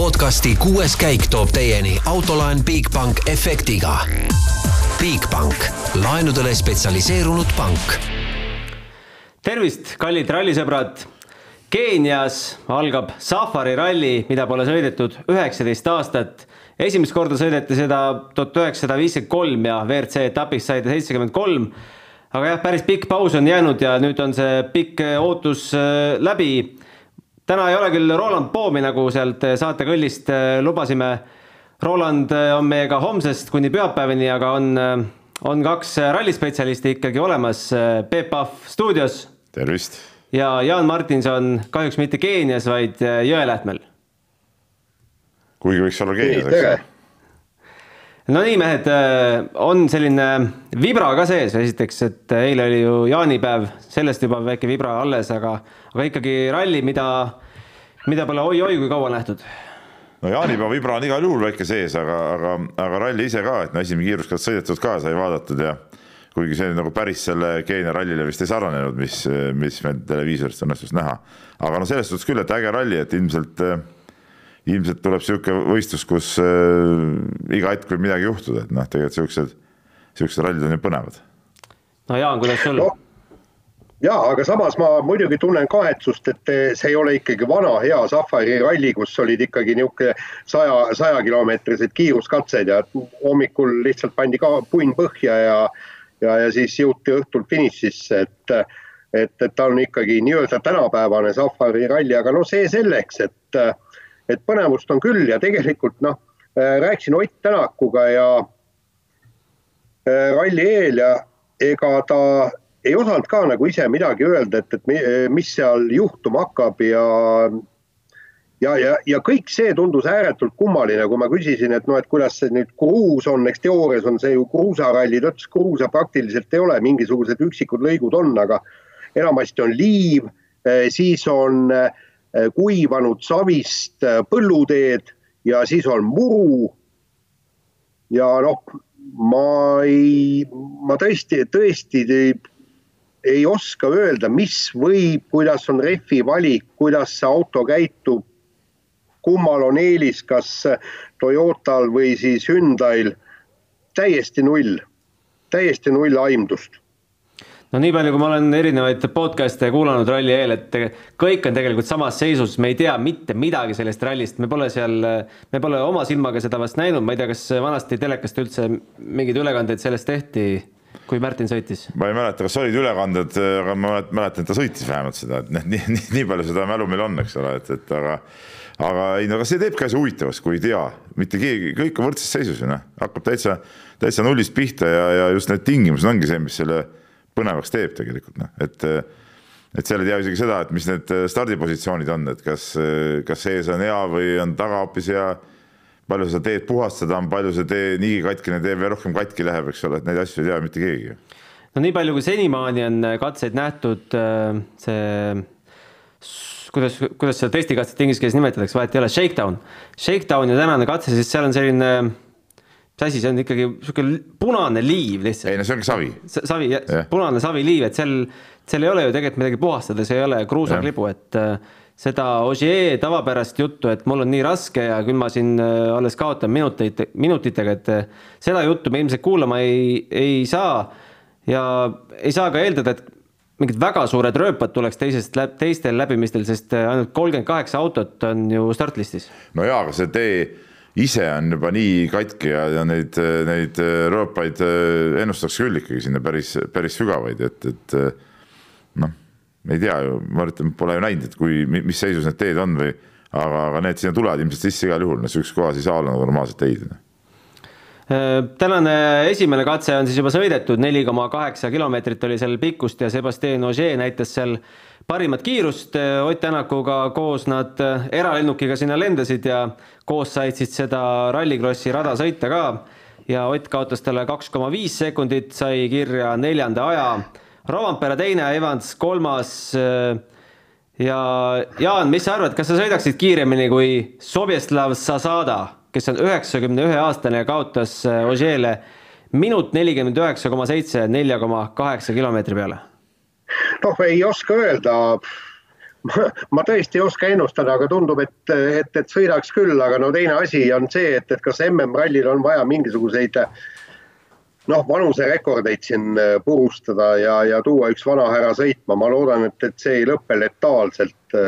podcasti kuues käik toob teieni autolaen Bigbank efektiga. Bigbank, laenudele spetsialiseerunud pank. tervist, kallid rallisõbrad. Keenias algab Safari ralli, mida pole sõidetud üheksateist aastat. esimest korda sõideti seda tuhat üheksasada viiskümmend kolm ja WRC etapis sai ta seitsekümmend kolm. aga jah, päris pikk paus on jäänud ja nüüd on see pikk ootus äh, läbi täna ei ole küll Roland Poomi, nagu sealt saatekõllist äh, lubasime. Roland äh, on meiega homsest kuni pühapäevani, aga on, on kaks rallispetsialisti ikkagi olemas. Peep Pahv stuudios. tervist. ja Jaan Martinson kahjuks mitte Keenias, vaid Jõelähtmel. kuigi võiks olla Keenias, eks ole no nii, mehed, on selline vibra ka sees, esiteks, et eile oli ju jaanipäev, sellest juba väike vibra alles, aga, aga ikkagi ralli, mida, mida pole oi-oi kui kaua nähtud. no jaanipäeva vibra on igal juhul väike sees, aga, aga, aga ralli ise ka, et no esimene kiiruskaart sõidetud ka sai vaadatud ja kuigi see nagu päris selle Keenia rallile vist ei sarnanenud, mis, mis meil televiisorist õnnestus näha. aga no selles suhtes küll, et äge ralli, et ilmselt ilmselt tuleb niisugune võistlus, kus äh, iga hetk võib midagi juhtuda, et noh, tegelikult niisugused, niisugused rallid on ju põnevad. no Jaan, kuidas sul no.? Ja aga samas ma muidugi tunnen kahetsust, et see ei ole ikkagi vana hea Safari ralli, kus olid ikkagi niisugune saja, sajakilomeetrised kiiruskatsed ja hommikul lihtsalt pandi ka punn põhja ja, ja, ja siis jõuti õhtul finišisse, et, et, et ta on ikkagi nii-öelda tänapäevane Safari ralli, aga no see selleks, et et põnevust on küll ja tegelikult noh, äh, rääkisin Ott Tänakuga ja äh, ralli eel ja ega ta ei osanud ka nagu ise midagi öelda, et, et mis seal juhtuma hakkab ja ja, ja, ja kõik see tundus ääretult kummaline, kui ma küsisin, et noh, et kuidas see nüüd kruus on, eks teoorias on see ju kruusaralli, ta ütles, kruusa praktiliselt ei ole, mingisugused üksikud lõigud on, aga enamasti on liiv, äh, siis on Äh, kuivanud savist äh, põlluteed ja siis on muru. ja noh, ma ei, ma tõesti, tõesti ei, oska öelda, mis võib, kuidas on rehvi valik, kuidas see auto käitub. kummal on eelis, kas Toyotal või siis Hyundai'l, täiesti null, täiesti null aimdust. No nii palju, kui ma olen erinevaid podcast'e kuulanud ralli eel, et kõik on tegelikult samas seisus, me ei tea mitte midagi sellest rallist, me pole seal, me pole oma silmaga seda vast näinud, ma ei tea, kas vanasti telekast üldse mingeid ülekandeid sellest tehti, kui Märtin sõitis? ma ei mäleta, kas olid ülekanded, aga ma mäletan, et ta sõitis vähemalt seda, et noh, nii, nii, nii palju seda mälu meil on, eks ole, et, et aga aga ei no aga see teebki asja huvitavaks, kui ei tea, mitte keegi, kõik on võrdses seisus ju noh, hakkab täitsa, täitsa nullist pihta ja, ja just need tingimused ongi see, mis selle põnevaks teeb tegelikult noh, et et seal ei tea isegi seda, et mis need stardipositsioonid on, et kas, kas ees on hea või on taga hoopis hea. Palju seda teed puhastada on, palju see tee niigi katkine teeb ja rohkem katki läheb, eks ole, et neid asju ei tea mitte keegi. no nii palju, kui senimaani on katseid nähtud, see kuidas, kuidas seda testikatset inglise keeles nimetatakse, vahet ei ole, shakedown. Shakedown ja tänane katse, siis seal on selline mis asi see on ikkagi niisugune punane liiv lihtsalt. ei no see ongi savi. savi, punane saviliiv, et seal, seal ei ole ju tegelikult midagi puhastada, see ei ole kruusaklibu, et äh, seda Ogier tavapärast juttu, et mul on nii raske ja küll ma siin äh, alles kaotan minuteid, minutitega, et äh, seda juttu me ilmselt kuulama ei, ei saa. ja ei saa ka eeldada, et mingid väga suured rööpad tuleks teisest, teistel läbimistel, sest ainult kolmkümmend kaheksa autot on ju startlistis. no jaa, aga see tee ise on juba nii katki ja, ja neid, neid rööpaid äh, ennustaks küll ikkagi sinna päris, päris sügavaid, et, et äh, noh, ei tea ju, ma ütlen, pole ju näinud, et kui, mis seisus need teed on või aga, aga need sinna tulevad ilmselt sisse igal juhul, no sihukesed kohas ei saa olla normaalset teid äh, tänane esimene katse on siis juba sõidetud, neli koma kaheksa kilomeetrit oli seal pikkust ja Sebastian Ogier näitas seal parimat kiirust. Ott Tänakuga koos nad eralennukiga sinna lendasid ja koos said siis seda Rallycrossi rada sõita ka ja Ott kaotas talle kaks koma viis sekundit, sai kirja neljanda aja. Rovanpera teine, Evans kolmas. ja Jaan, mis sa arvad, kas sa sõidaksid kiiremini kui Sobjeslav Zasada, kes on üheksakümne ühe aastane ja kaotas Ogier'le minut nelikümmend üheksa koma seitse, nelja koma kaheksa kilomeetri peale? noh, ei oska öelda ma tõesti ei oska ennustada, aga tundub, et, et, et sõidaks küll, aga no teine asi on see, et, et kas MM-rallil on vaja mingisuguseid noh, vanuserekordeid siin purustada ja, ja tuua üks vanahärra sõitma, ma loodan, et, et see ei lõpe letaalselt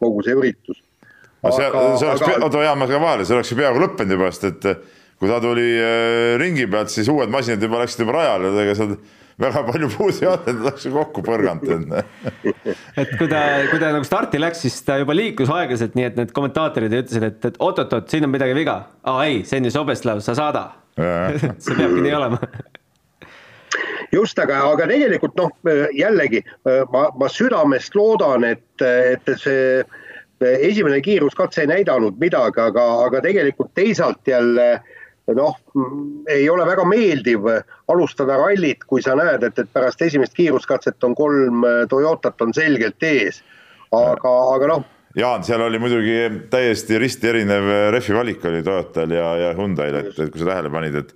kogu see üritus. see, see oleks aga..., oota, jaa, ma segan vahele, see oleks ju peaaegu lõppenud juba, sest et kui ta tuli ringi pealt, siis uued masinad juba läksid juba rajale, ega seal väga palju puudu ei olnud, et oleks kokku põrganud et kui ta, kui ta nagu starti läks, siis ta juba liikus aeglaselt, nii et need kommentaatorid ütlesid, et, et oot-oot-oot, siin on midagi viga. aa ei, see on ju Sobeslav, sa saada see peabki nii olema just, aga, aga tegelikult noh, jällegi ma, ma südamest loodan, et, et see esimene kiiruskatse ei näidanud midagi, aga, aga tegelikult teisalt jälle noh, ei ole väga meeldiv alustada rallit, kui sa näed, et, et pärast esimest kiiruskatset on kolm Toyotat on selgelt ees. aga, aga noh. Jaan, seal oli muidugi täiesti risti erinev rehvi valik oli Toyotal ja, ja Hyundai'l, et, et kui sa tähele panid, et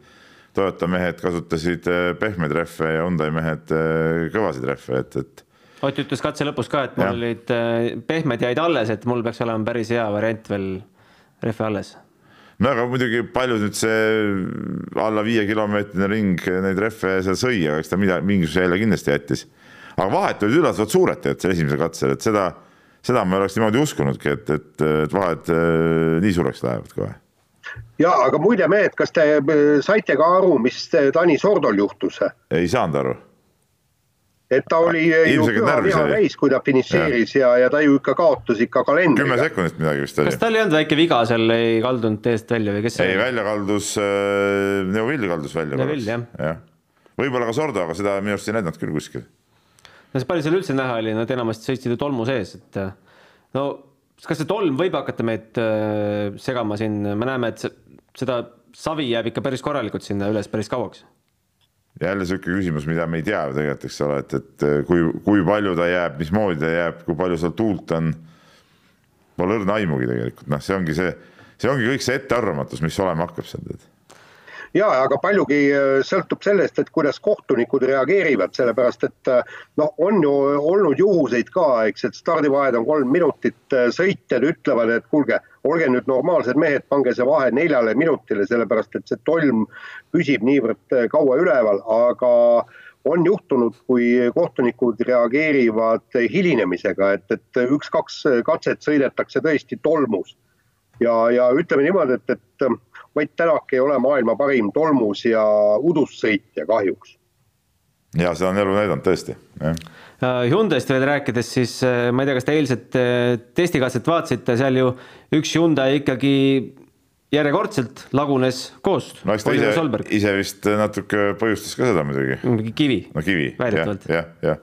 Toyota mehed kasutasid eh, pehmeid rehve ja Hyundai mehed eh, kõvasid rehve, et, et Ott ütles katse lõpus ka, et mul ja. olid eh, pehmed jäid alles, et mul peaks olema päris hea variant veel rehve alles no aga muidugi palju nüüd see alla viiekilomeetrine ring neid rehve seal sõi, aga eks ta midagi, mingisuguse jälje kindlasti jättis. aga vahed olid üllatavalt suured tegelikult seal esimesel katsel, et seda, seda ma ei oleks niimoodi uskunudki, et, et, et vahed äh, nii suureks lähevad kohe. ja aga muide mehed, kas te saite ka aru, mis Tanis Ordol juhtus? ei saanud aru et ta oli ju püha viha täis, kui ta finišeeris ja, ja, ja ta ju ikka kaotas ikka kalendriga. kümme sekundit midagi vist oli. kas tal ei olnud väike viga seal, ei kaldunud teest välja või kes see ei, välja kaldus äh,, Neuvill kaldus välja. Neuvill jah ja. võib-olla ka Sordo, aga seda minu arust ei näidanud küll kuskil. No see palju seal üldse näha oli, nad enamasti sõitsid ju tolmu sees, et äh, no kas see tolm võib hakata meid äh, segama siin, me näeme, et seda savi jääb ikka päris korralikult sinna üles päris kauaks. Jälle niisugune küsimus, mida me ei tea ju tegelikult, eks ole, et, et kui, kui palju ta jääb, mismoodi ta jääb, kui palju seal tuult on. Pole õrna aimugi tegelikult, noh, see ongi see, see ongi kõik see ettearvamatus, mis olema hakkab seal tead ja aga paljugi äh, sõltub sellest, et kuidas kohtunikud reageerivad, sellepärast et äh, noh, on ju olnud juhuseid ka, eks, et stardivahed on kolm minutit, äh, sõitjad ütlevad, et kuulge, olge nüüd normaalsed mehed, pange see vahe neljale minutile, sellepärast et see tolm püsib niivõrd kaua üleval, aga on juhtunud, kui kohtunikud reageerivad hilinemisega, et, et üks-kaks katset sõidetakse tõesti tolmus. ja, ja ütleme niimoodi, et, et Mait Tänak ei ole maailma parim tolmus ja udussõitja kahjuks. ja seda on elu näidanud tõesti, jah. Äh, Hyundai'st veel rääkides, siis äh, ma ei tea, kas te eilset äh, testikatset vaatasite, seal ju üks Hyundai ikkagi järjekordselt lagunes koos. no eks ta ise, ise vist natuke põhjustas ka seda muidugi. mingi kivi. no kivi, jah, jah, jah.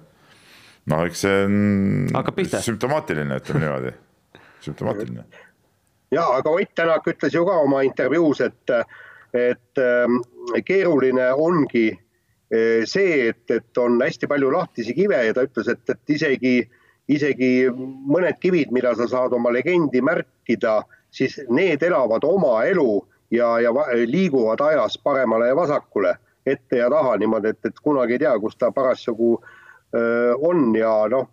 no eks see on sümptomaatiline, ütleme niimoodi, sümptomaatiline ja aga Ott Tänak ütles ju ka oma intervjuus, et, et ähm, keeruline ongi äh, see, et, et on hästi palju lahtisi kive ja ta ütles, et, et isegi, isegi mõned kivid, mida sa saad oma legendi märkida, siis need elavad oma elu ja, ja liiguvad ajas paremale ja vasakule, ette ja taha niimoodi, et, et kunagi ei tea, kus ta parasjagu äh, on ja noh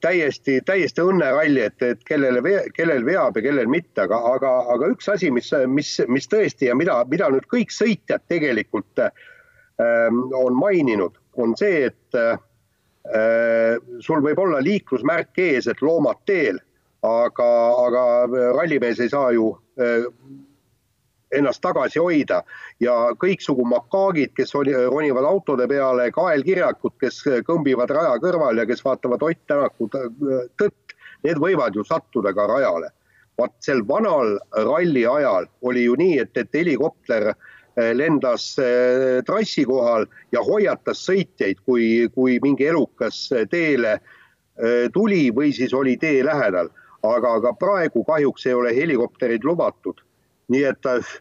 täiesti, täiesti õnneralli, et, et kellele, kellel veab ja kellel mitte, aga, aga, aga üks asi, mis, mis, mis tõesti ja mida, mida nüüd kõik sõitjad tegelikult ähm, on maininud, on see, et äh, sul võib olla liiklusmärk ees, et loomad teel, aga, aga rallimees ei saa ju äh, ennast tagasi hoida ja kõiksugu makaagid, kes ronivad autode peale, kaelkirjakud, kes kõmbivad raja kõrval ja kes vaatavad Ott Tänaku tõtt, need võivad ju sattuda ka rajale. vaat sel vanal ralli ajal oli ju nii, et, et helikopter eh, lendas eh, trassi kohal ja hoiatas sõitjaid, kui, kui mingi elukas teele eh, tuli või siis oli tee lähedal. aga, aga praegu kahjuks ei ole helikopterid lubatud nii et äh,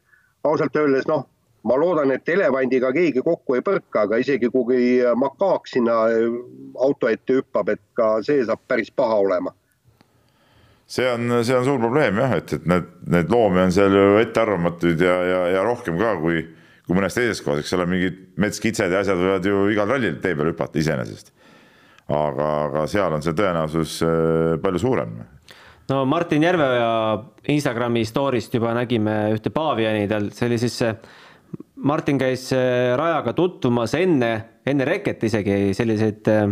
ausalt öeldes noh, ma loodan, et elevandiga keegi kokku ei põrka, aga isegi kui makaak sinna äh, auto ette hüppab, et ka see saab päris paha olema see on, see on suur probleem jah, et, et need, need loomi on seal ju ettearvamatuid ja, ja, ja rohkem ka kui, kui mõnes teises kohas, eks ole, mingid metskitsed ja asjad võivad ju igal rallil tee peal hüpata iseenesest. aga, aga seal on see tõenäosus palju suurem no Martin Järveoja Instagrami story'st juba nägime ühte Paviani, tal see oli siis see, Martin käis äh, rajaga tutvumas enne, enne reket isegi selliseid, äh,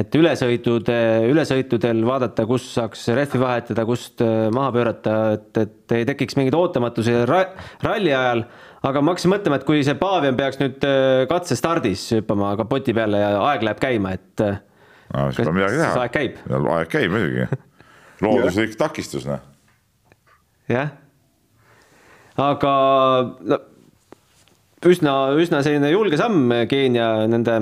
et ülesõidud, ülesõitudel vaadata, kus saaks rehvi vahetada, kust äh, maha pöörata, et, et ei tekiks mingeid ootamatusi ra ralli ajal. aga ma hakkasin mõtlema, et kui see Pavian peaks nüüd katsestardis hüppama kapoti peale ja aeg läheb käima, et no,. midagi teha. aeg käib. aeg käib muidugi looduslik takistus, noh. jah, aga no üsna, üsna selline julge samm Keenia nende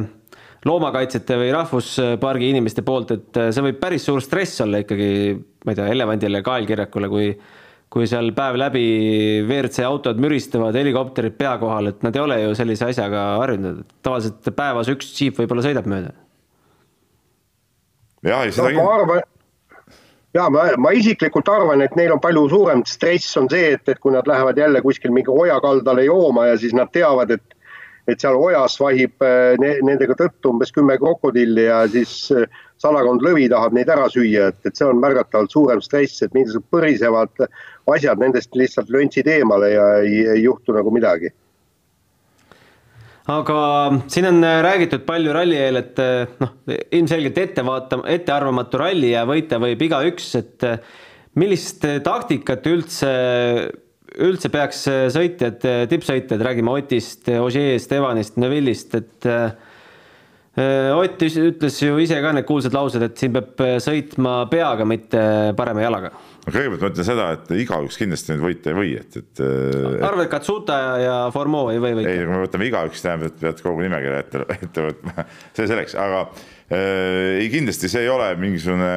loomakaitsjate või rahvuspargi inimeste poolt, et see võib päris suur stress olla ikkagi, ma ei tea, elevandile, kaelkirjakule, kui kui seal päev läbi WRC autod müristavad, helikopterid pea kohal, et nad ei ole ju sellise asjaga harjunud, et tavaliselt päevas üks džiip võib-olla sõidab mööda. jah, ei seda no, kindlasti ja ma, ma isiklikult arvan, et neil on palju suurem stress on see, et, et kui nad lähevad jälle kuskil mingi oja kaldale jooma ja siis nad teavad, et et seal ojas vahib äh, ne, nendega tõttu umbes kümme krokodilli ja siis äh, sadakond lõvi tahab neid ära süüa, et, et see on märgatavalt suurem stress, et mingisugused põrisevad asjad nendest lihtsalt löntsid eemale ja ei, ei juhtu nagu midagi aga siin on äh, räägitud palju ralli eel, et äh, noh, ilmselgelt ette vaatama, ettearvamatu ralli ja võita võib igaüks, et äh, millist taktikat üldse, üldse peaks sõitjad, tippsõitjad, räägime Otist, Ogier'st, Evanist, Neville'ist, et Ott ütles ju ise ka need kuulsad laused, et siin peab sõitma peaga, mitte parema jalaga no kõigepealt ma ütlen seda, et igaüks kindlasti nüüd võita ei või, et, et. arvad, Katsuta ja Formeau ei või võita? ei, kui me võtame igaüks, tähendab, et pead kogu nimekirja ette, ette võtma, see selleks, aga äh, ei, kindlasti see ei ole mingisugune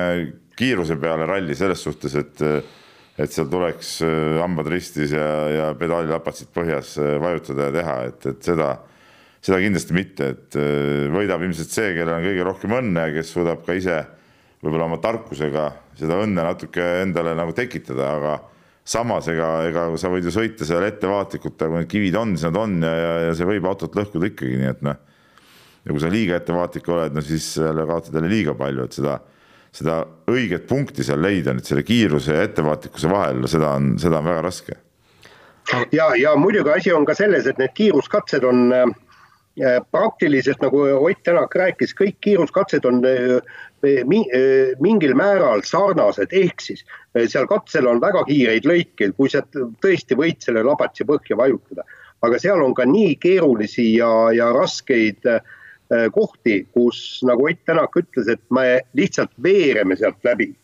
kiiruse peale ralli selles suhtes, et et seal tuleks äh, hambad ristis ja, ja pedaalilapatsid põhjas äh, vajutada ja teha, et, et seda, seda kindlasti mitte, et äh, võidab ilmselt see, kellel on kõige rohkem õnne, kes suudab ka ise võib-olla oma tarkusega seda õnne natuke endale nagu tekitada, aga samas ega, ega sa võid ju sõita seal ettevaatlikult, aga kui need kivid on, siis nad on ja, ja, ja see võib autot lõhkuda ikkagi, nii et noh. ja kui sa liiga ettevaatlik oled, no siis jälle kaotad jälle liiga palju, et seda, seda õiget punkti seal leida nüüd selle kiiruse ja ettevaatlikkuse vahel, seda on, seda on väga raske. ja, ja muidugi asi on ka selles, et need kiiruskatsed on äh, praktiliselt nagu Ott Tänak rääkis, kõik kiiruskatsed on äh, äh, mingil määral sarnased, ehk siis äh, seal katsel on väga kiireid lõikeid, kui sa tõesti võid selle labatsi põhja vajutada. aga seal on ka nii keerulisi ja, ja raskeid kohti, kus nagu Ott Tänak ütles, et me lihtsalt veereme sealt läbi.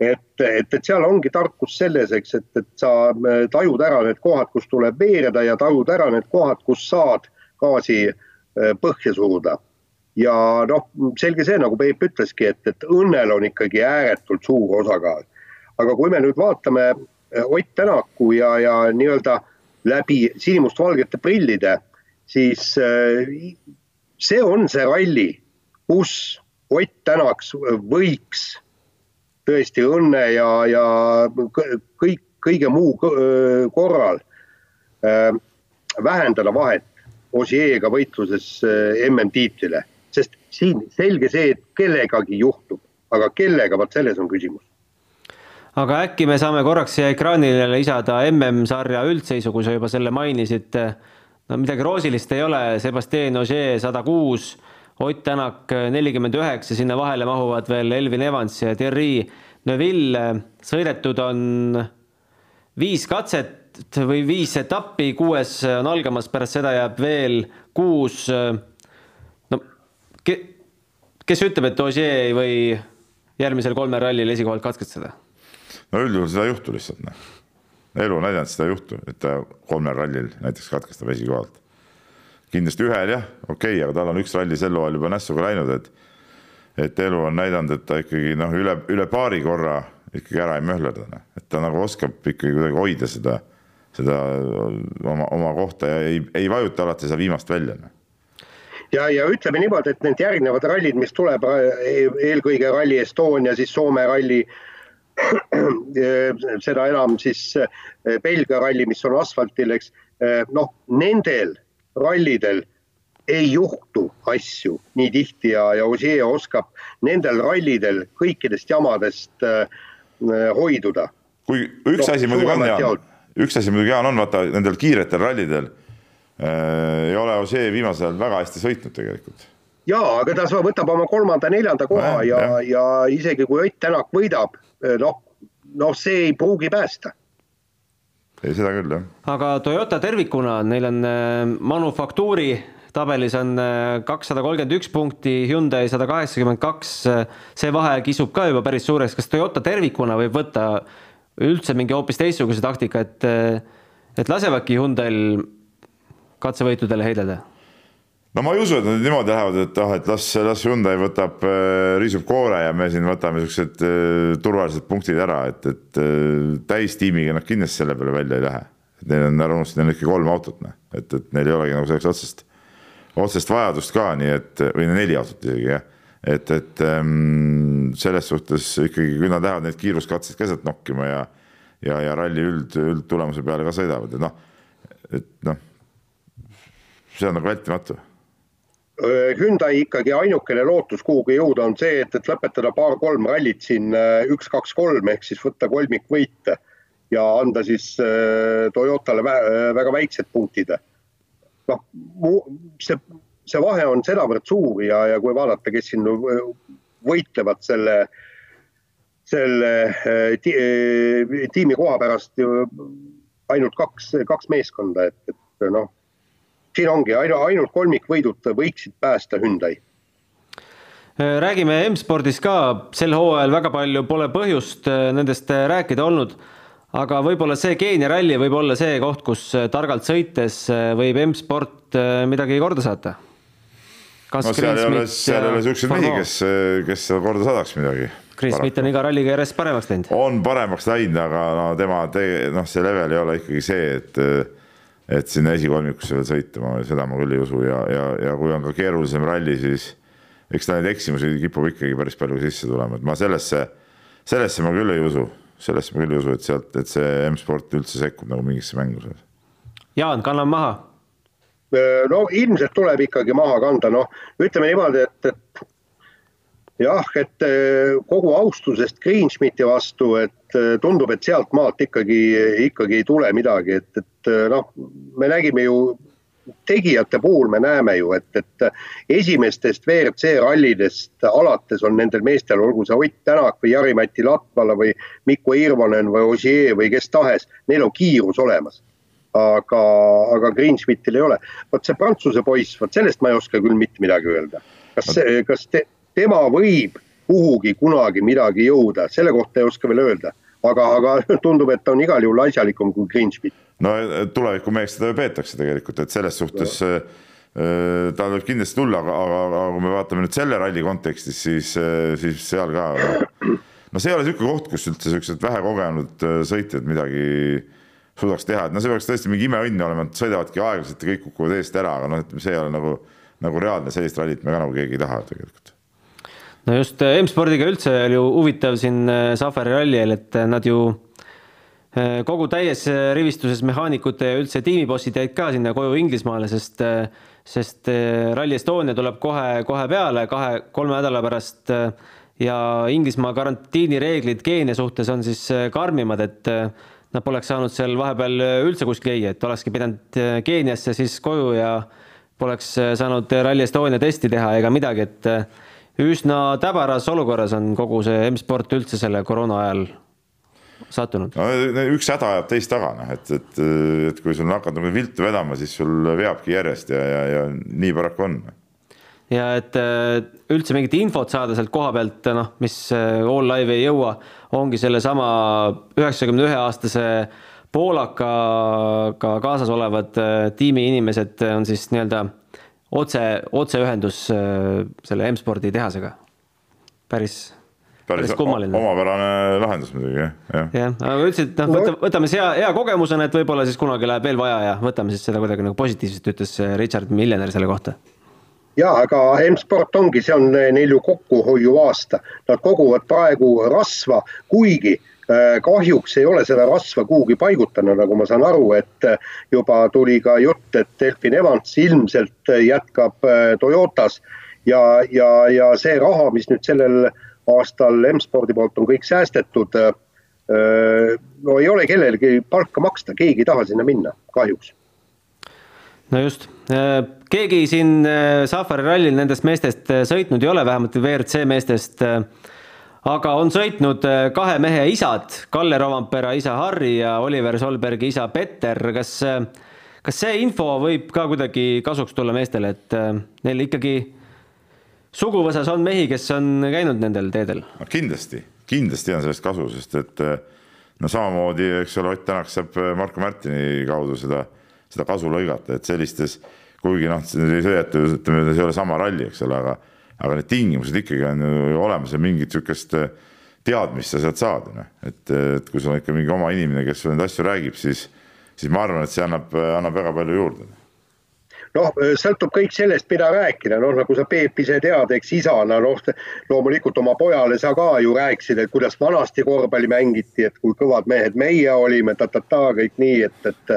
et, et, et seal ongi tarkus selles, eks, et, et sa tajud ära need kohad, kus tuleb veereda ja tajud ära need kohad, kus saad gaasi äh, põhja suruda. ja noh, selge see, nagu Peep ütleski, et, et õnnel on ikkagi ääretult suur osakaal. aga kui me nüüd vaatame äh, Ott Tänaku ja, ja nii-öelda läbi sinimustvalgete prillide, siis äh, see on see ralli, kus Ott Tänak võiks tõesti õnne ja, ja kõik, kõige muu korral vähendada vahet Osieega võitluses eh, MM-tiitlile, sest siin selge see, et kellegagi juhtub, aga kellega, vot selles on küsimus. Aga äkki me saame korraks siia ekraanile lisada MM-sarja üldseisu, kui sa juba selle mainisid. no midagi roosilist ei ole, Sebastian Ogier sada kuus, Ott Tänak nelikümmend üheksa, sinna vahele mahuvad veel Elvin Evans ja Thierry Neuville. sõidetud on viis katset, või viis etappi, kuues on algamas, pärast seda jääb veel kuus. no ke, kes ütleb, et Ogier ei või järgmisel kolmel rallil esikohalt katkestada? no üldjuhul seda ei juhtu lihtsalt noh. elu on näidanud, seda juhtu, et ta kolmel rallil näiteks katkestab esikohalt. kindlasti ühel jah, okei okay,, aga tal on üks ralli sel hooajal juba nässuga läinud, et et elu on näidanud, et ta ikkagi noh, üle, üle paari korra ikkagi ära ei möhlerda, noh, et ta nagu oskab ikkagi kuidagi hoida seda seda oma, oma kohta ja ei, ei vajuta alati seda viimast välja. Noh. ja, ja ütleme niimoodi, et need järgnevad rallid, mis tuleb eelkõige Rally Estonia, siis Soome ralli, seda enam siis Belgia ralli, mis on asfaltil, eks noh, nendel rallidel ei juhtu asju nii tihti ja, ja Ogier oskab nendel rallidel kõikidest jamadest äh, hoiduda. kui üks no, asi muidugi on, Jaan, üks asi muidugi Jaan on, vaata nendel kiiretel rallidel äh, ei ole Ogier viimasel ajal väga hästi sõitnud tegelikult. Ja, aga ta võtab oma kolmanda-neljanda koha ja, ja, ja isegi kui Ott Tänak võidab, noh, noh, see ei pruugi päästa. Ei, seda küll, jah. aga Toyota tervikuna, neil on äh, manufaktuuri tabelis on äh, kakssada kolmkümmend üks punkti, Hyundai sada kaheksakümmend kaks, äh, see vahe kisub ka juba päris suureks, kas Toyota tervikuna võib võtta üldse mingi hoopis teistsuguse taktika, et et lasevadki Hyundai'l katsevõitudele heidelda? no ma ei usu, et nad niimoodi lähevad, et ah, et las, las Hyundai võtab äh,, riisub koore ja me siin võtame siuksed äh, turvalised punktid ära, et, et äh, täistiimiga nad kindlasti selle peale välja ei lähe. Neil on, ära unustada, neil on ikka kolm autot, noh, et, et neil ei olegi nagu selleks otsest, otsest vajadust ka, nii et või neli autot isegi jah. et, et ähm, selles suhtes ikkagi, kui nad lähevad neid kiiruskatseid keset nokkima ja, ja, ja ralli üld, üldtulemuse peale ka sõidavad, et noh, et noh, see on nagu vältimatu Hyundai ikkagi ainukene lootus kuhugi jõuda on see, et, et lõpetada paar-kolm rallit siin üks-kaks-kolm ehk siis võtta kolmikvõite ja anda siis Toyotale väga väiksed punktid. noh, see, see vahe on sedavõrd suur ja, ja kui vaadata, kes siin võitlevad selle, selle ti, tiimi koha pärast ainult kaks, kaks meeskonda, et, et noh siin ongi ainult, ainult kolmikvõidud võiksid päästa Hyundai räägime M-spordis ka, sel hooajal väga palju pole põhjust nendest rääkida olnud, aga võib-olla see Keenia ralli võib olla see koht, kus targalt sõites võib M-sport midagi korda saata. No seal ei ole, seal ei ole siukseid mehi, kes, kes seal korda saadaks midagi. Chris Schmidt on iga ralliga järjest paremaks läinud. on paremaks läinud, aga no tema, noh, see level ei ole ikkagi see, et et sinna esikolmikusse veel sõita, ma seda ma küll ei usu ja, ja, ja kui on ka keerulisem ralli, siis eks ta neid eksimusi kipub ikkagi päris palju sisse tulema, et ma sellesse, sellesse ma küll ei usu, sellesse ma küll ei usu, et sealt, et see M-sport üldse sekkub nagu mingisse mängu. Jaan, kanname maha. No ilmselt tuleb ikkagi maha kanda, noh, ütleme niimoodi, et, et jah, et eh, kogu austusest Greenschmidti vastu, et eh, tundub, et sealt maalt ikkagi, ikkagi ei tule midagi, et, et noh, me nägime ju tegijate puhul me näeme ju, et, et esimestest WRC rallidest alates on nendel meestel, olgu see Ott Tänak või Jari-Mati Latvala või Mikko Irvonen või Ossier või kes tahes, neil on kiirus olemas. Aga, aga Greenschmidtil ei ole. vot see Prantsuse poiss, vot sellest ma ei oska küll mitte midagi öelda. kas, kas te, tema võib kuhugi kunagi midagi jõuda, selle kohta ei oska veel öelda, aga, aga tundub, et ta on igal juhul asjalikum kui Greenspit. no tulevikumeheks teda ju peetakse tegelikult, et selles suhtes no. äh, tal võib kindlasti tulla, aga, aga, aga kui me vaatame nüüd selle ralli kontekstis, siis, äh, siis seal ka no see ei ole niisugune koht, kus üldse niisugused vähekogenud äh, sõitjad midagi suudaks teha, et no see peaks tõesti mingi imeõnn olema, et sõidavadki aeglaselt ja kõik kukuvad eest ära, aga noh, et see ei ole nagu, nagu reaalne, sellist rallit me ka nagu keegi ei taha tegelikult. No just äh, M-spordiga üldse oli ju huvitav siin äh, Safari ralliel, et äh, nad ju kogu täies rivistuses mehaanikute ja üldse tiimibossid jäid ka sinna koju Inglismaale, sest, sest Rally Estonia tuleb kohe-kohe peale kahe-kolme nädala pärast ja Inglismaa karantiinireeglid Keenia suhtes on siis karmimad, et nad poleks saanud seal vahepeal üldse kuskil käia, et olekski pidanud Keeniasse siis koju ja poleks saanud Rally Estonia testi teha ega midagi, et üsna täbaras olukorras on kogu see M-sport üldse selle koroona ajal sattunud no,. üks häda ajab teist taga, noh, et, et, et kui sul hakkad nagu viltu vedama, siis sul veabki järjest ja, ja, ja nii paraku on. ja et äh, üldse mingit infot saada sealt koha pealt, noh, mis äh, all live ei jõua, ongi sellesama üheksakümne ühe aastase poolakaga kaasas olevad äh, tiimi inimesed on siis nii-öelda otse, otseühendus äh, selle M-spordi tehasega. päris, päris kummaline. omapärane lahendus muidugi jah, jah. aga et noh, võta, võtame siis hea, hea kogemusena, et võib-olla siis kunagi läheb veel vaja ja võtame siis seda kuidagi nagu positiivselt, ütles äh, Richard Millener selle kohta ja aga M-sport ongi, see on neil ju kokkuhoiu aasta, nad koguvad praegu rasva, kuigi kahjuks ei ole seda rasva kuhugi paigutanud, nagu ma saan aru, et juba tuli ka jutt, et Delfin Evans ilmselt jätkab Toyotas ja, ja, ja see raha, mis nüüd sellel aastal M-spordi poolt on kõik säästetud. no ei ole kellelegi palka maksta, keegi ei taha sinna minna, kahjuks. no just, keegi siin Safari rallil nendest meestest sõitnud ei ole, vähemalt WRC meestest. aga on sõitnud kahe mehe isad, Kalle Rovampera isa Harri ja Oliver Solbergi isa Petter, kas, kas see info võib ka kuidagi kasuks tulla meestele, et neil ikkagi suguvõsas on mehi, kes on käinud nendel teedel? kindlasti, kindlasti on sellest kasu, sest et no samamoodi, eks ole, Ott Tänak saab Marko Märtini kaudu seda, seda kasu lõigata, et sellistes, kuigi noh, ei sõidetud, ütleme, see ei ole sama ralli, eks ole, aga aga need tingimused ikkagi on ju olemas ja mingit niisugust teadmist sa sealt saad, noh, et, et kui sul on ikka mingi oma inimene, kes sulle neid asju räägib, siis, siis ma arvan, et see annab, annab väga palju juurde noh, sõltub kõik sellest, mida rääkida, noh nagu sa Peep ise tead, eks isana noh, loomulikult oma pojale sa ka ju rääkisid, et kuidas vanasti korvpalli mängiti, et kui kõvad mehed meie olime ta,, ta-ta-ta, kõik nii, et, et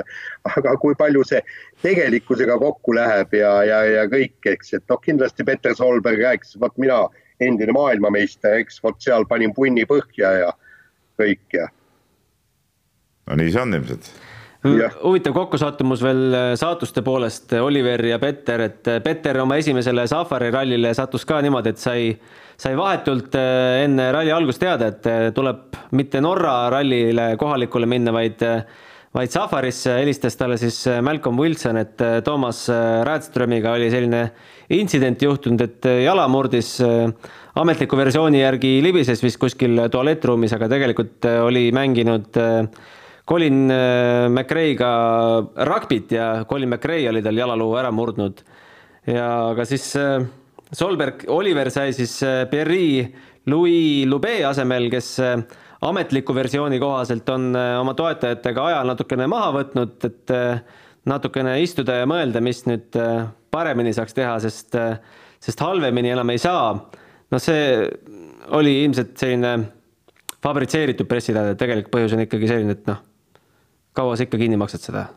aga kui palju see tegelikkusega kokku läheb ja, ja, ja kõik, eks, et noh, kindlasti Peter Solberg rääkis, vot mina, endine maailmameister, eks, vot seal panin punni põhja ja kõik ja. no nii see on ilmselt huvitav kokkusattumus veel äh, saatuste poolest, äh, Oliver ja Petter, et äh, Petter oma esimesele Safari rallile sattus ka niimoodi, et sai, sai vahetult enne ralli algust teada, et tuleb mitte Norra rallile kohalikule minna, vaid vaid Safarisse helistas talle siis Malcolm Wilson, et Toomas Radströmiga oli selline intsident juhtunud, et jala murdis ametliku versiooni järgi libises vist kuskil tualettruumis, aga tegelikult oli mänginud Colin äh, McRae'ga rugbit ja Colin McRae oli tal jalaluu ära murdnud. ja ka siis äh, Solberg, Oliver sai siis äh, Pierre Louis Lube asemel, kes ametliku versiooni kohaselt on oma toetajatega aja natukene maha võtnud, et natukene istuda ja mõelda, mis nüüd paremini saaks teha, sest, sest halvemini enam ei saa. no see oli ilmselt selline fabritseeritud pressiteade, tegelik põhjus on ikkagi selline, et noh kaua sa ikka kinni maksad seda?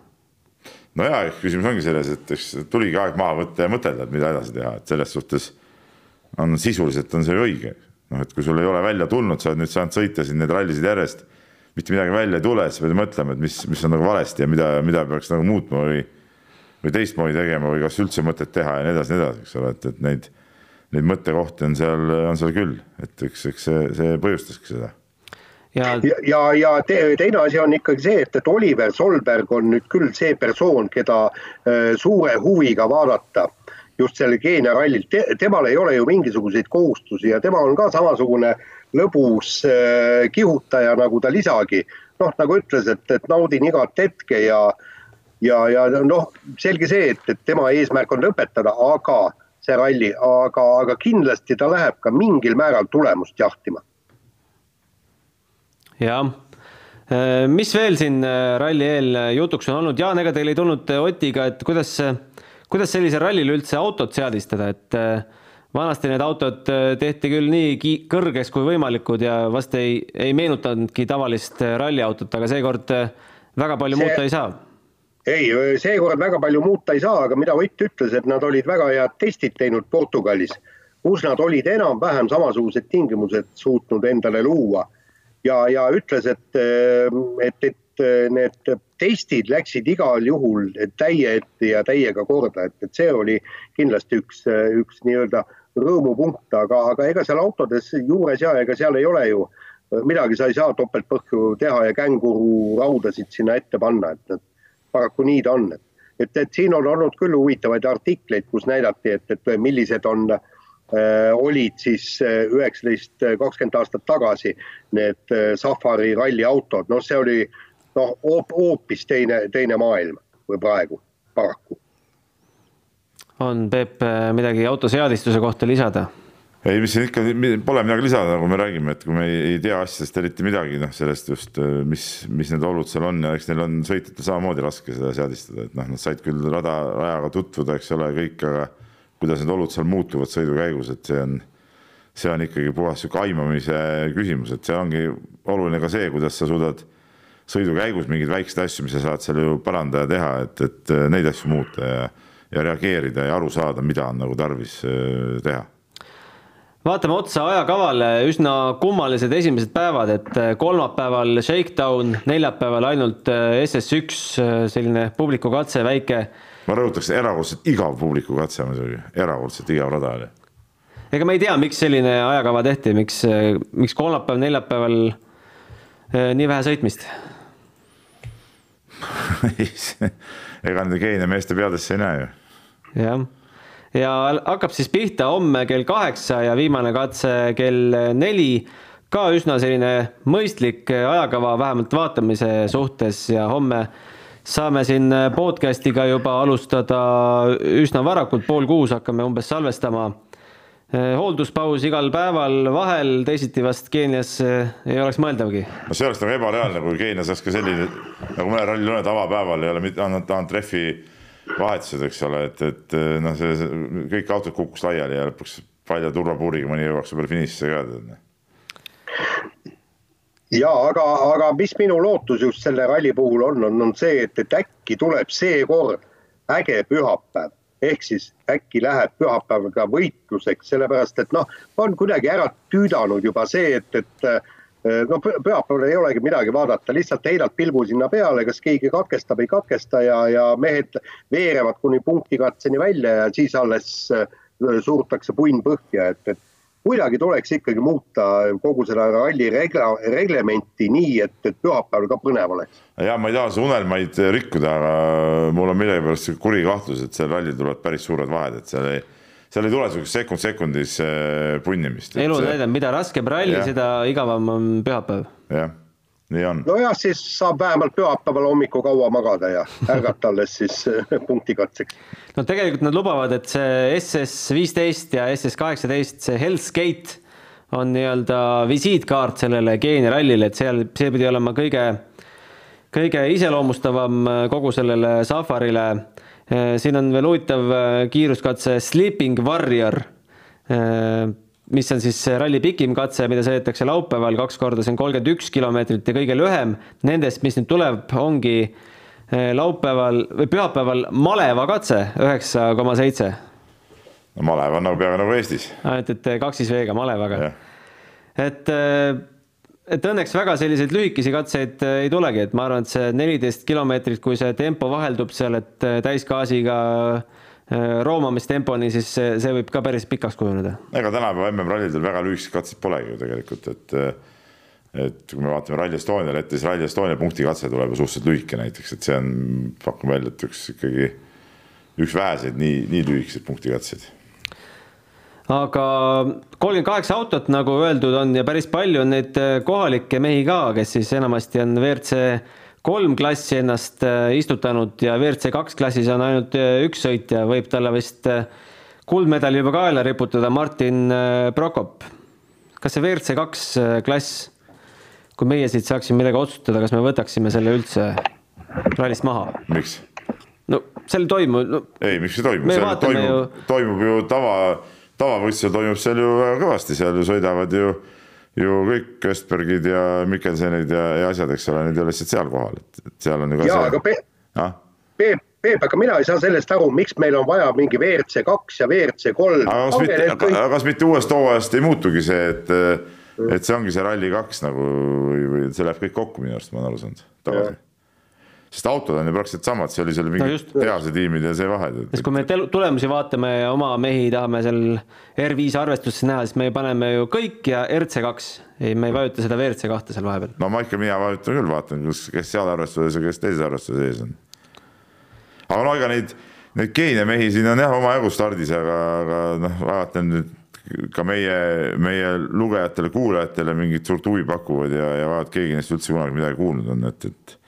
no ja, küsimus ongi selles, et eks tuligi aeg maha võtta ja mõtelda, et mida edasi teha, et selles suhtes on sisuliselt on see õige. noh, et kui sul ei ole välja tulnud, sa oled nüüd saanud sõita siin neid rallisid järjest, mitte midagi välja ei tule, siis pead mõtlema, et mis, mis on nagu valesti ja mida, mida peaks nagu muutma või või teistmoodi tegema või kas üldse mõtet teha ja nii edasi, nii edasi, eks ole, et, et neid, neid mõttekohti on seal, on seal küll, et eks, eks see, see põhjustaski seda ja, ja, ja, ja te, teine asi on ikkagi see, et, et Oliver Solberg on nüüd küll see persoon, keda äh, suure huviga vaadata just sellel Keenia rallil Te,, temal ei ole ju mingisuguseid kohustusi ja tema on ka samasugune lõbus äh, kihutaja nagu tal isagi. noh, nagu ütles, et, et naudin igat hetke ja, ja, ja noh, selge see, et, et tema eesmärk on lõpetada, aga see ralli, aga, aga kindlasti ta läheb ka mingil määral tulemust jahtima jah, äh, mis veel siin äh, ralli eel äh, jutuks on olnud, Jaan, ega teil ei tulnud Otiga, et kuidas, kuidas sellisel rallil üldse autot seadistada, et vanasti need autod tehti küll nii kõrgeks kui võimalikud ja vast ei, ei meenutanudki tavalist ralliautot, aga seekord väga palju see, muuta ei saa. ei, seekord väga palju muuta ei saa, aga mida Ott ütles, et nad olid väga head testid teinud Portugalis, kus nad olid enam-vähem samasugused tingimused suutnud endale luua ja, ja ütles, et, et, et need testid läksid igal juhul täie ette ja täiega korda, et, et see oli kindlasti üks, üks nii-öelda rõõmupunkt, aga, aga ega seal autodes juures ja ega seal ei ole ju midagi, sa ei saa topeltpõhju teha ja känguru raudasid sinna ette panna, et paraku nii ta on. et, et siin on olnud küll huvitavaid artikleid, kus näidati, et, et millised on Äh, olid siis äh, üheksateist, äh, kakskümmend aastat tagasi need Safari ralliautod, noh, see oli noh, hoopis teine, teine maailm kui praegu, paraku. on Peep midagi autoseadistuse kohta lisada? ei, mis siin ikka, pole midagi lisada, nagu me räägime, et kui me ei, ei tea asjadest eriti midagi, noh, sellest just, mis, mis need olud seal on ja eks neil on sõitjatel samamoodi raske seda seadistada, et noh, nad said küll rada, rajaga tutvuda, eks ole, kõik, aga kuidas need olud seal muutuvad sõidu käigus, et see on, see on ikkagi puhas sihuke aimamise küsimus, et see ongi oluline ka see, kuidas sa suudad sõidu käigus mingeid väikseid asju, mis sa saad seal ju parandada ja teha, et, et neid asju muuta ja, ja reageerida ja aru saada, mida on nagu tarvis äh, teha vaatame otsa ajakavale, üsna kummalised esimesed päevad, et äh, kolmapäeval Shakedown, neljapäeval ainult äh, SS1, selline publikukatse väike. Ma rõhutaks, erakordselt igav publikukatse muidugi, erakordselt igav rada oli ega ma ei tea, miks selline ajakava tehti, miks, miks kolmapäev, neljapäeval eh, nii vähe sõitmist ega nende geene meeste peadesse ei näe ju. jah, ja hakkab siis pihta homme kell kaheksa ja viimane katse kell neli. ka üsna selline mõistlik ajakava, vähemalt vaatamise suhtes ja homme saame siin podcast'iga juba alustada üsna varakult, pool kuus hakkame umbes salvestama Eh, hoolduspaus igal päeval vahel, teisiti vast Keenias eh, ei oleks mõeldavgi. no see oleks nagu ebareaalne, kui Keenias oleks ka selline, nagu mõnel rallil on, et avapäeval ei ole mitte ainult, ainult rehvi vahetused, eks ole, et, et noh, see, kõik autod kukuks laiali ja lõpuks palja turvapuuriga mõni jõuaks võib-olla finišisse ka tead. Ja aga, aga mis minu lootus just selle ralli puhul on, on, on see, et, et äkki tuleb seekord äge pühapäev. Ehk siis äkki läheb pühapäeval ka võitluseks, sellepärast et noh, on kuidagi ära tüüdanud juba see, et, et eh, no pühapäeval ei olegi midagi vaadata, lihtsalt heidad pilgu sinna peale, kas keegi katkestab, ei katkesta ja, ja mehed veerevad kuni punktikatseni välja ja siis alles eh, surutakse punn põhja, et, et kuidagi tuleks ikkagi muuta kogu seda ralli regla, reglementi nii, et, et pühapäeval ka põnev oleks. ja ma ei taha su unelmaid rikkuda, aga mul on millegipärast kuri kahtlus, et seal rallil tulevad päris suured vahed, et seal ei, seal ei tule sihukest sekund sekundis äh, punnimist. elu näitab, mida raskem ralli, seda igavam on pühapäev. jah. Nojah, siis saab vähemalt pühapäeval hommikul kaua magada ja ärgata alles siis punktikatseks. no tegelikult nad lubavad, et see SS viisteist ja SS kaheksateist, see Hell's Gate on nii-öelda visiitkaart sellele Keenia rallile, et seal, see pidi olema kõige, kõige iseloomustavam kogu sellele safarile. siin on veel huvitav kiiruskatse Sleeping Warrior mis on siis ralli pikim katse, mida sõidetakse laupäeval kaks korda, see on kolmkümmend üks kilomeetrit ja kõige lühem nendest, mis nüüd tuleb, ongi eh, laupäeval või pühapäeval maleva katse üheksa koma seitse. no malev on nagu peaaegu nagu Eestis. ainult, et kaks siis veega malevaga. et, eh, et õnneks väga selliseid lühikesi katseid eh, ei tulegi, et ma arvan, et see neliteist kilomeetrit, kui see tempo vaheldub seal, et täisgaasiga Äh, roomamistemponi, siis see, see võib ka päris pikaks kujuneda. ega tänapäeva MM-rallidel väga lühikesed katsed polegi ju tegelikult, et et kui me vaatame Rally Estoniale ette, siis Rally Estonia punktikatse tuleb ju suhteliselt lühike näiteks, et see on, pakun välja, et üks ikkagi üks väheseid nii, nii lühikeseid punktikatseid. aga kolmkümmend kaheksa autot, nagu öeldud on ja päris palju on neid kohalikke mehi ka, kes siis enamasti on WRC kolm klassi ennast äh, istutanud ja WRC kaks klassis on ainult äh, üks sõitja, võib talle vist äh, kuldmedali juba kaela riputada, Martin Prokop. kas see WRC kaks klass, kui meie siit saaksime midagi otsustada, kas me võtaksime selle üldse rallist maha? miks? no seal toimub no,. ei, miks ei toimu, seal toimub ju..., toimub ju tava, tavavõistlusel toimub seal ju väga kõvasti, seal ju sõidavad ju ju kõik Östbergid ja Mikkelsonid ja, ja asjad, eks ole, need ei ole lihtsalt seal kohal, et, seal on ju ka ja, see. aga Peep ah?, Peep, Peep, aga mina ei saa sellest aru, miks meil on vaja mingi WRC kaks ja WRC kolm. aga kas mitte, kõik... kas mitte uuest hooajast ei muutugi see, et, et see ongi see Rally2 nagu või, või see läheb kõik kokku minu arust, ma olen aru saanud tagasi sest autod on ju praktiliselt samad, see oli seal mingid no tehase tiimid ja see vahe. sest kui me tulemusi vaatame ja oma mehi tahame seal R5 arvestuses näha, siis me paneme ju kõik ja RC2, ei, me ei vajuta seda WRC kahte seal vahepeal. no ma ikka, mina vajutan küll, vaatan, kus, kes seal arvestuses ja kes teises arvestuses ees on. aga no ega neid, neid Keenia mehi siin on jah omajagu stardis, aga, aga noh, vaatan nüüd ka meie, meie lugejatele, kuulajatele mingit suurt huvi pakuvad ja, ja vaat keegi neist üldse kunagi midagi kuulnud on, et, et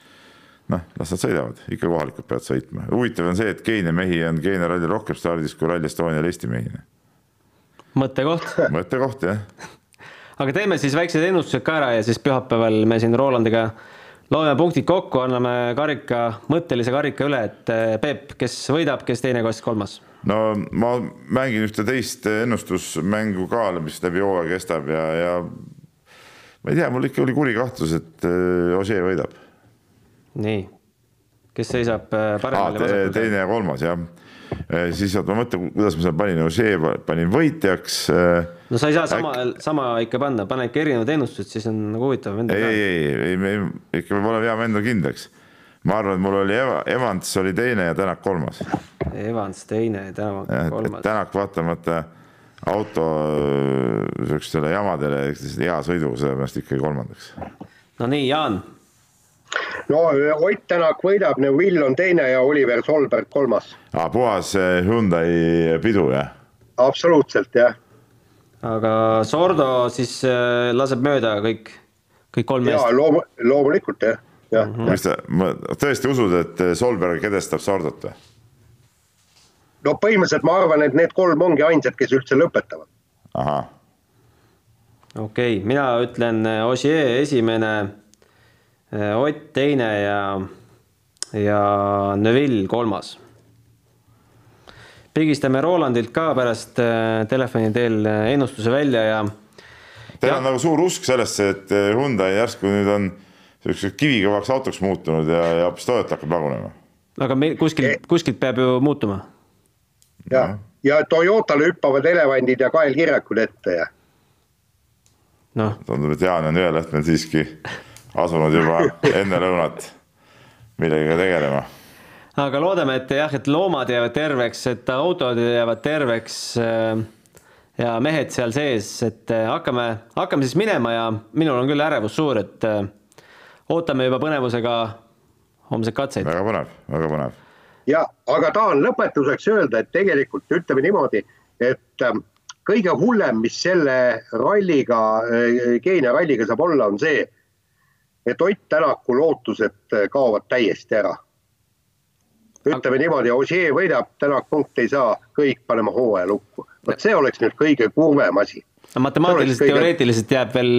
noh, las nad sõidavad, ikka kohalikud peavad sõitma. huvitav on see, et Keenia mehi on Keenia rallil rohkem stardis kui Rally Estonial Eesti mehi. mõttekoht. mõttekoht, jah. aga teeme siis väiksed ennustused ka ära ja siis pühapäeval me siin Rolandiga loeme punktid kokku, anname karika, mõttelise karika üle, et eh, Peep, kes võidab, kes teine, kes kolmas? no ma mängin ühte teist ennustusmängu ka, mis läbi hooaja kestab ja, ja ma ei tea, mul ikka oli kuri kahtlus, et eh, Ožee võidab. Nii, kes seisab eh, paremal ja vasakul? teine ja kolmas jah siis oota, ma mõtlen, kuidas ma seal panin, Ožee panin võitjaks no sa ei saa sama Äk..., sama ikka panna, pane ikka erinevad ennustused, siis on nagu huvitav. ei, ei, ei, ei, me ikka peab olema jääma endale kindlaks. ma arvan, et mul oli Eva, Evans oli teine ja Tänak kolmas. Evans teine ja Tänak kolmas. Tänak vaatamata auto sihukestele jamadele, hea sõiduga, sellepärast ikkagi kolmandaks. no nii, Jaan. No Ott Tänak võidab, Neville on teine ja Oliver Solberg kolmas. puhas eh, Hyundai pidu, jah? absoluutselt, jah aga Sordo siis äh, laseb mööda kõik, kõik kolm meest. jaa, loom-, loomulikult jah, jah mm. -hmm. mis sa, tõesti usud, et Solberg edestab Sordot või? no põhimõtteliselt ma arvan, et need kolm ongi ainsad, kes üldse lõpetavad. ahah. okei okay,, mina ütlen Ossier esimene, Ott teine ja, ja Neville kolmas pigistame Rolandilt ka pärast äh, telefoni teel äh, ennustuse välja ja. Teil on nagu suur usk sellesse, et äh, Hyundai järsku nüüd on siukseks kivikõvaks autoks muutunud ja, ja hoopis Toyota hakkab lagunema. aga meil kuskilt, kuskilt peab ju muutuma. ja, ja Toyotale hüppavad elevandid ja kaelkirjakud ette ja. noh. tundub, et Jaan on Jõelehtmel siiski asunud juba enne lõunat millegagi tegelema aga loodame, et jah, et loomad jäävad terveks, et autod jäävad terveks äh, ja mehed seal sees, et äh, hakkame, hakkame siis minema ja minul on küll ärevus suur, et äh, ootame juba põnevusega homseid katseid. väga põnev, väga põnev. ja, aga tahan lõpetuseks öelda, et tegelikult ütleme niimoodi, et kõige hullem, mis selle ralliga, Keenia ralliga saab olla, on see, et Ott Tänaku lootused kaovad täiesti ära ütleme niimoodi, Ossier võidab, Tänak punkte ei saa, kõik paneme hooaja lukku. vot see oleks nüüd kõige kurvem asi. no matemaatiliselt, kõige... teoreetiliselt jääb veel.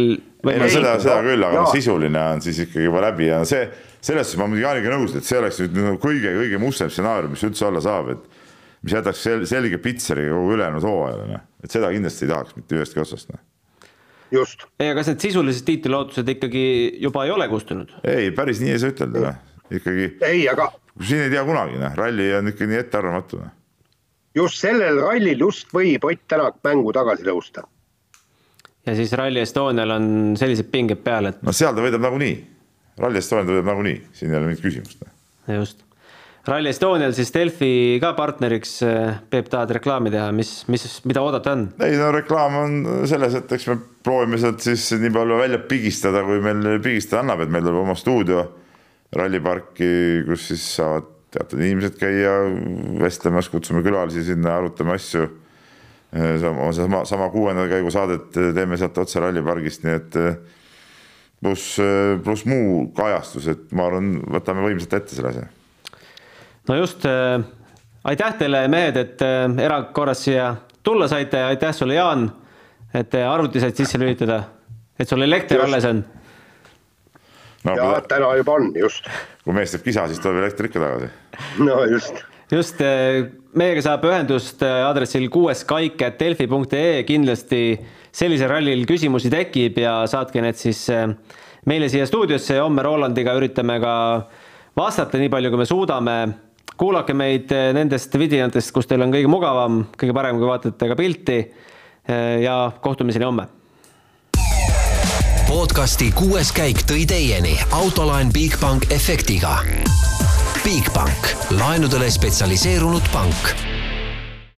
ei no seda, seda küll, aga no, sisuline on siis ikkagi juba läbi ja see, selles suhtes ma muidugi Jaaniga nõus, et see oleks nüüd nagu kõige-kõige mustem stsenaarium, mis üldse olla saab, et mis jätaks sel, selge pitseriga kogu ülejäänud hooajale, noh. et seda kindlasti ei tahaks mitte ühestki otsast, noh just. ei, aga kas need sisulised tiitlilootused ikkagi juba ei ole kustunud? ei, päris nii ei saa ütelda, noh, ikkagi. ei, aga siin ei tea kunagi, noh, ralli on ikka nii ettearvamatu. Noh. just sellel rallil just võib Ott Tänak mängu tagasi tõusta. ja siis Rally Estonial on sellised pinged peal, et. no seal ta võidab nagunii, Rally Estonial ta võidab nagunii, siin ei ole mingit küsimust. Noh. just, Rally Estonial siis Delfi ka partneriks, eh, Peep, tahad reklaami teha, mis, mis, mida oodata on? ei no reklaam on selles, et eks me proovime sealt siis nii palju välja pigistada, kui meil pigistada annab, et meil tuleb oma stuudio ralliparki, kus siis saavad teatud inimesed käia vestlemas, kutsume külalisi sinna, arutame asju. sama, sama, sama kuuenda käigu saadet teeme sealt otse rallipargist, nii et pluss, pluss muu kajastus, et ma arvan, võtame võimsalt ette selle asja. No just äh,, aitäh teile, mehed, et äh, erakorras siia tulla saite, aitäh sulle, Jaan, et arvuti said sisse lülitada, et sul elekter alles on no,. ja täna juba on, just. kui mees teeb kisa, siis tuleb elekter ikka tagasi. no just. just, eh, meiega saab ühendust eh, aadressil kuueskaik.delfi.ee, kindlasti sellisel rallil küsimusi tekib ja saatke need siis meile siia stuudiosse ja homme Rolandiga üritame ka vastata nii palju, kui me suudame. Kuulake meid nendest vidinatest, kus teil on kõige mugavam, kõige parem, kui vaatate ka pilti. ja kohtumiseni homme podcasti kuues käik tõi teieni autolaen Bigbank efektiga. Bigbank, laenudele spetsialiseerunud pank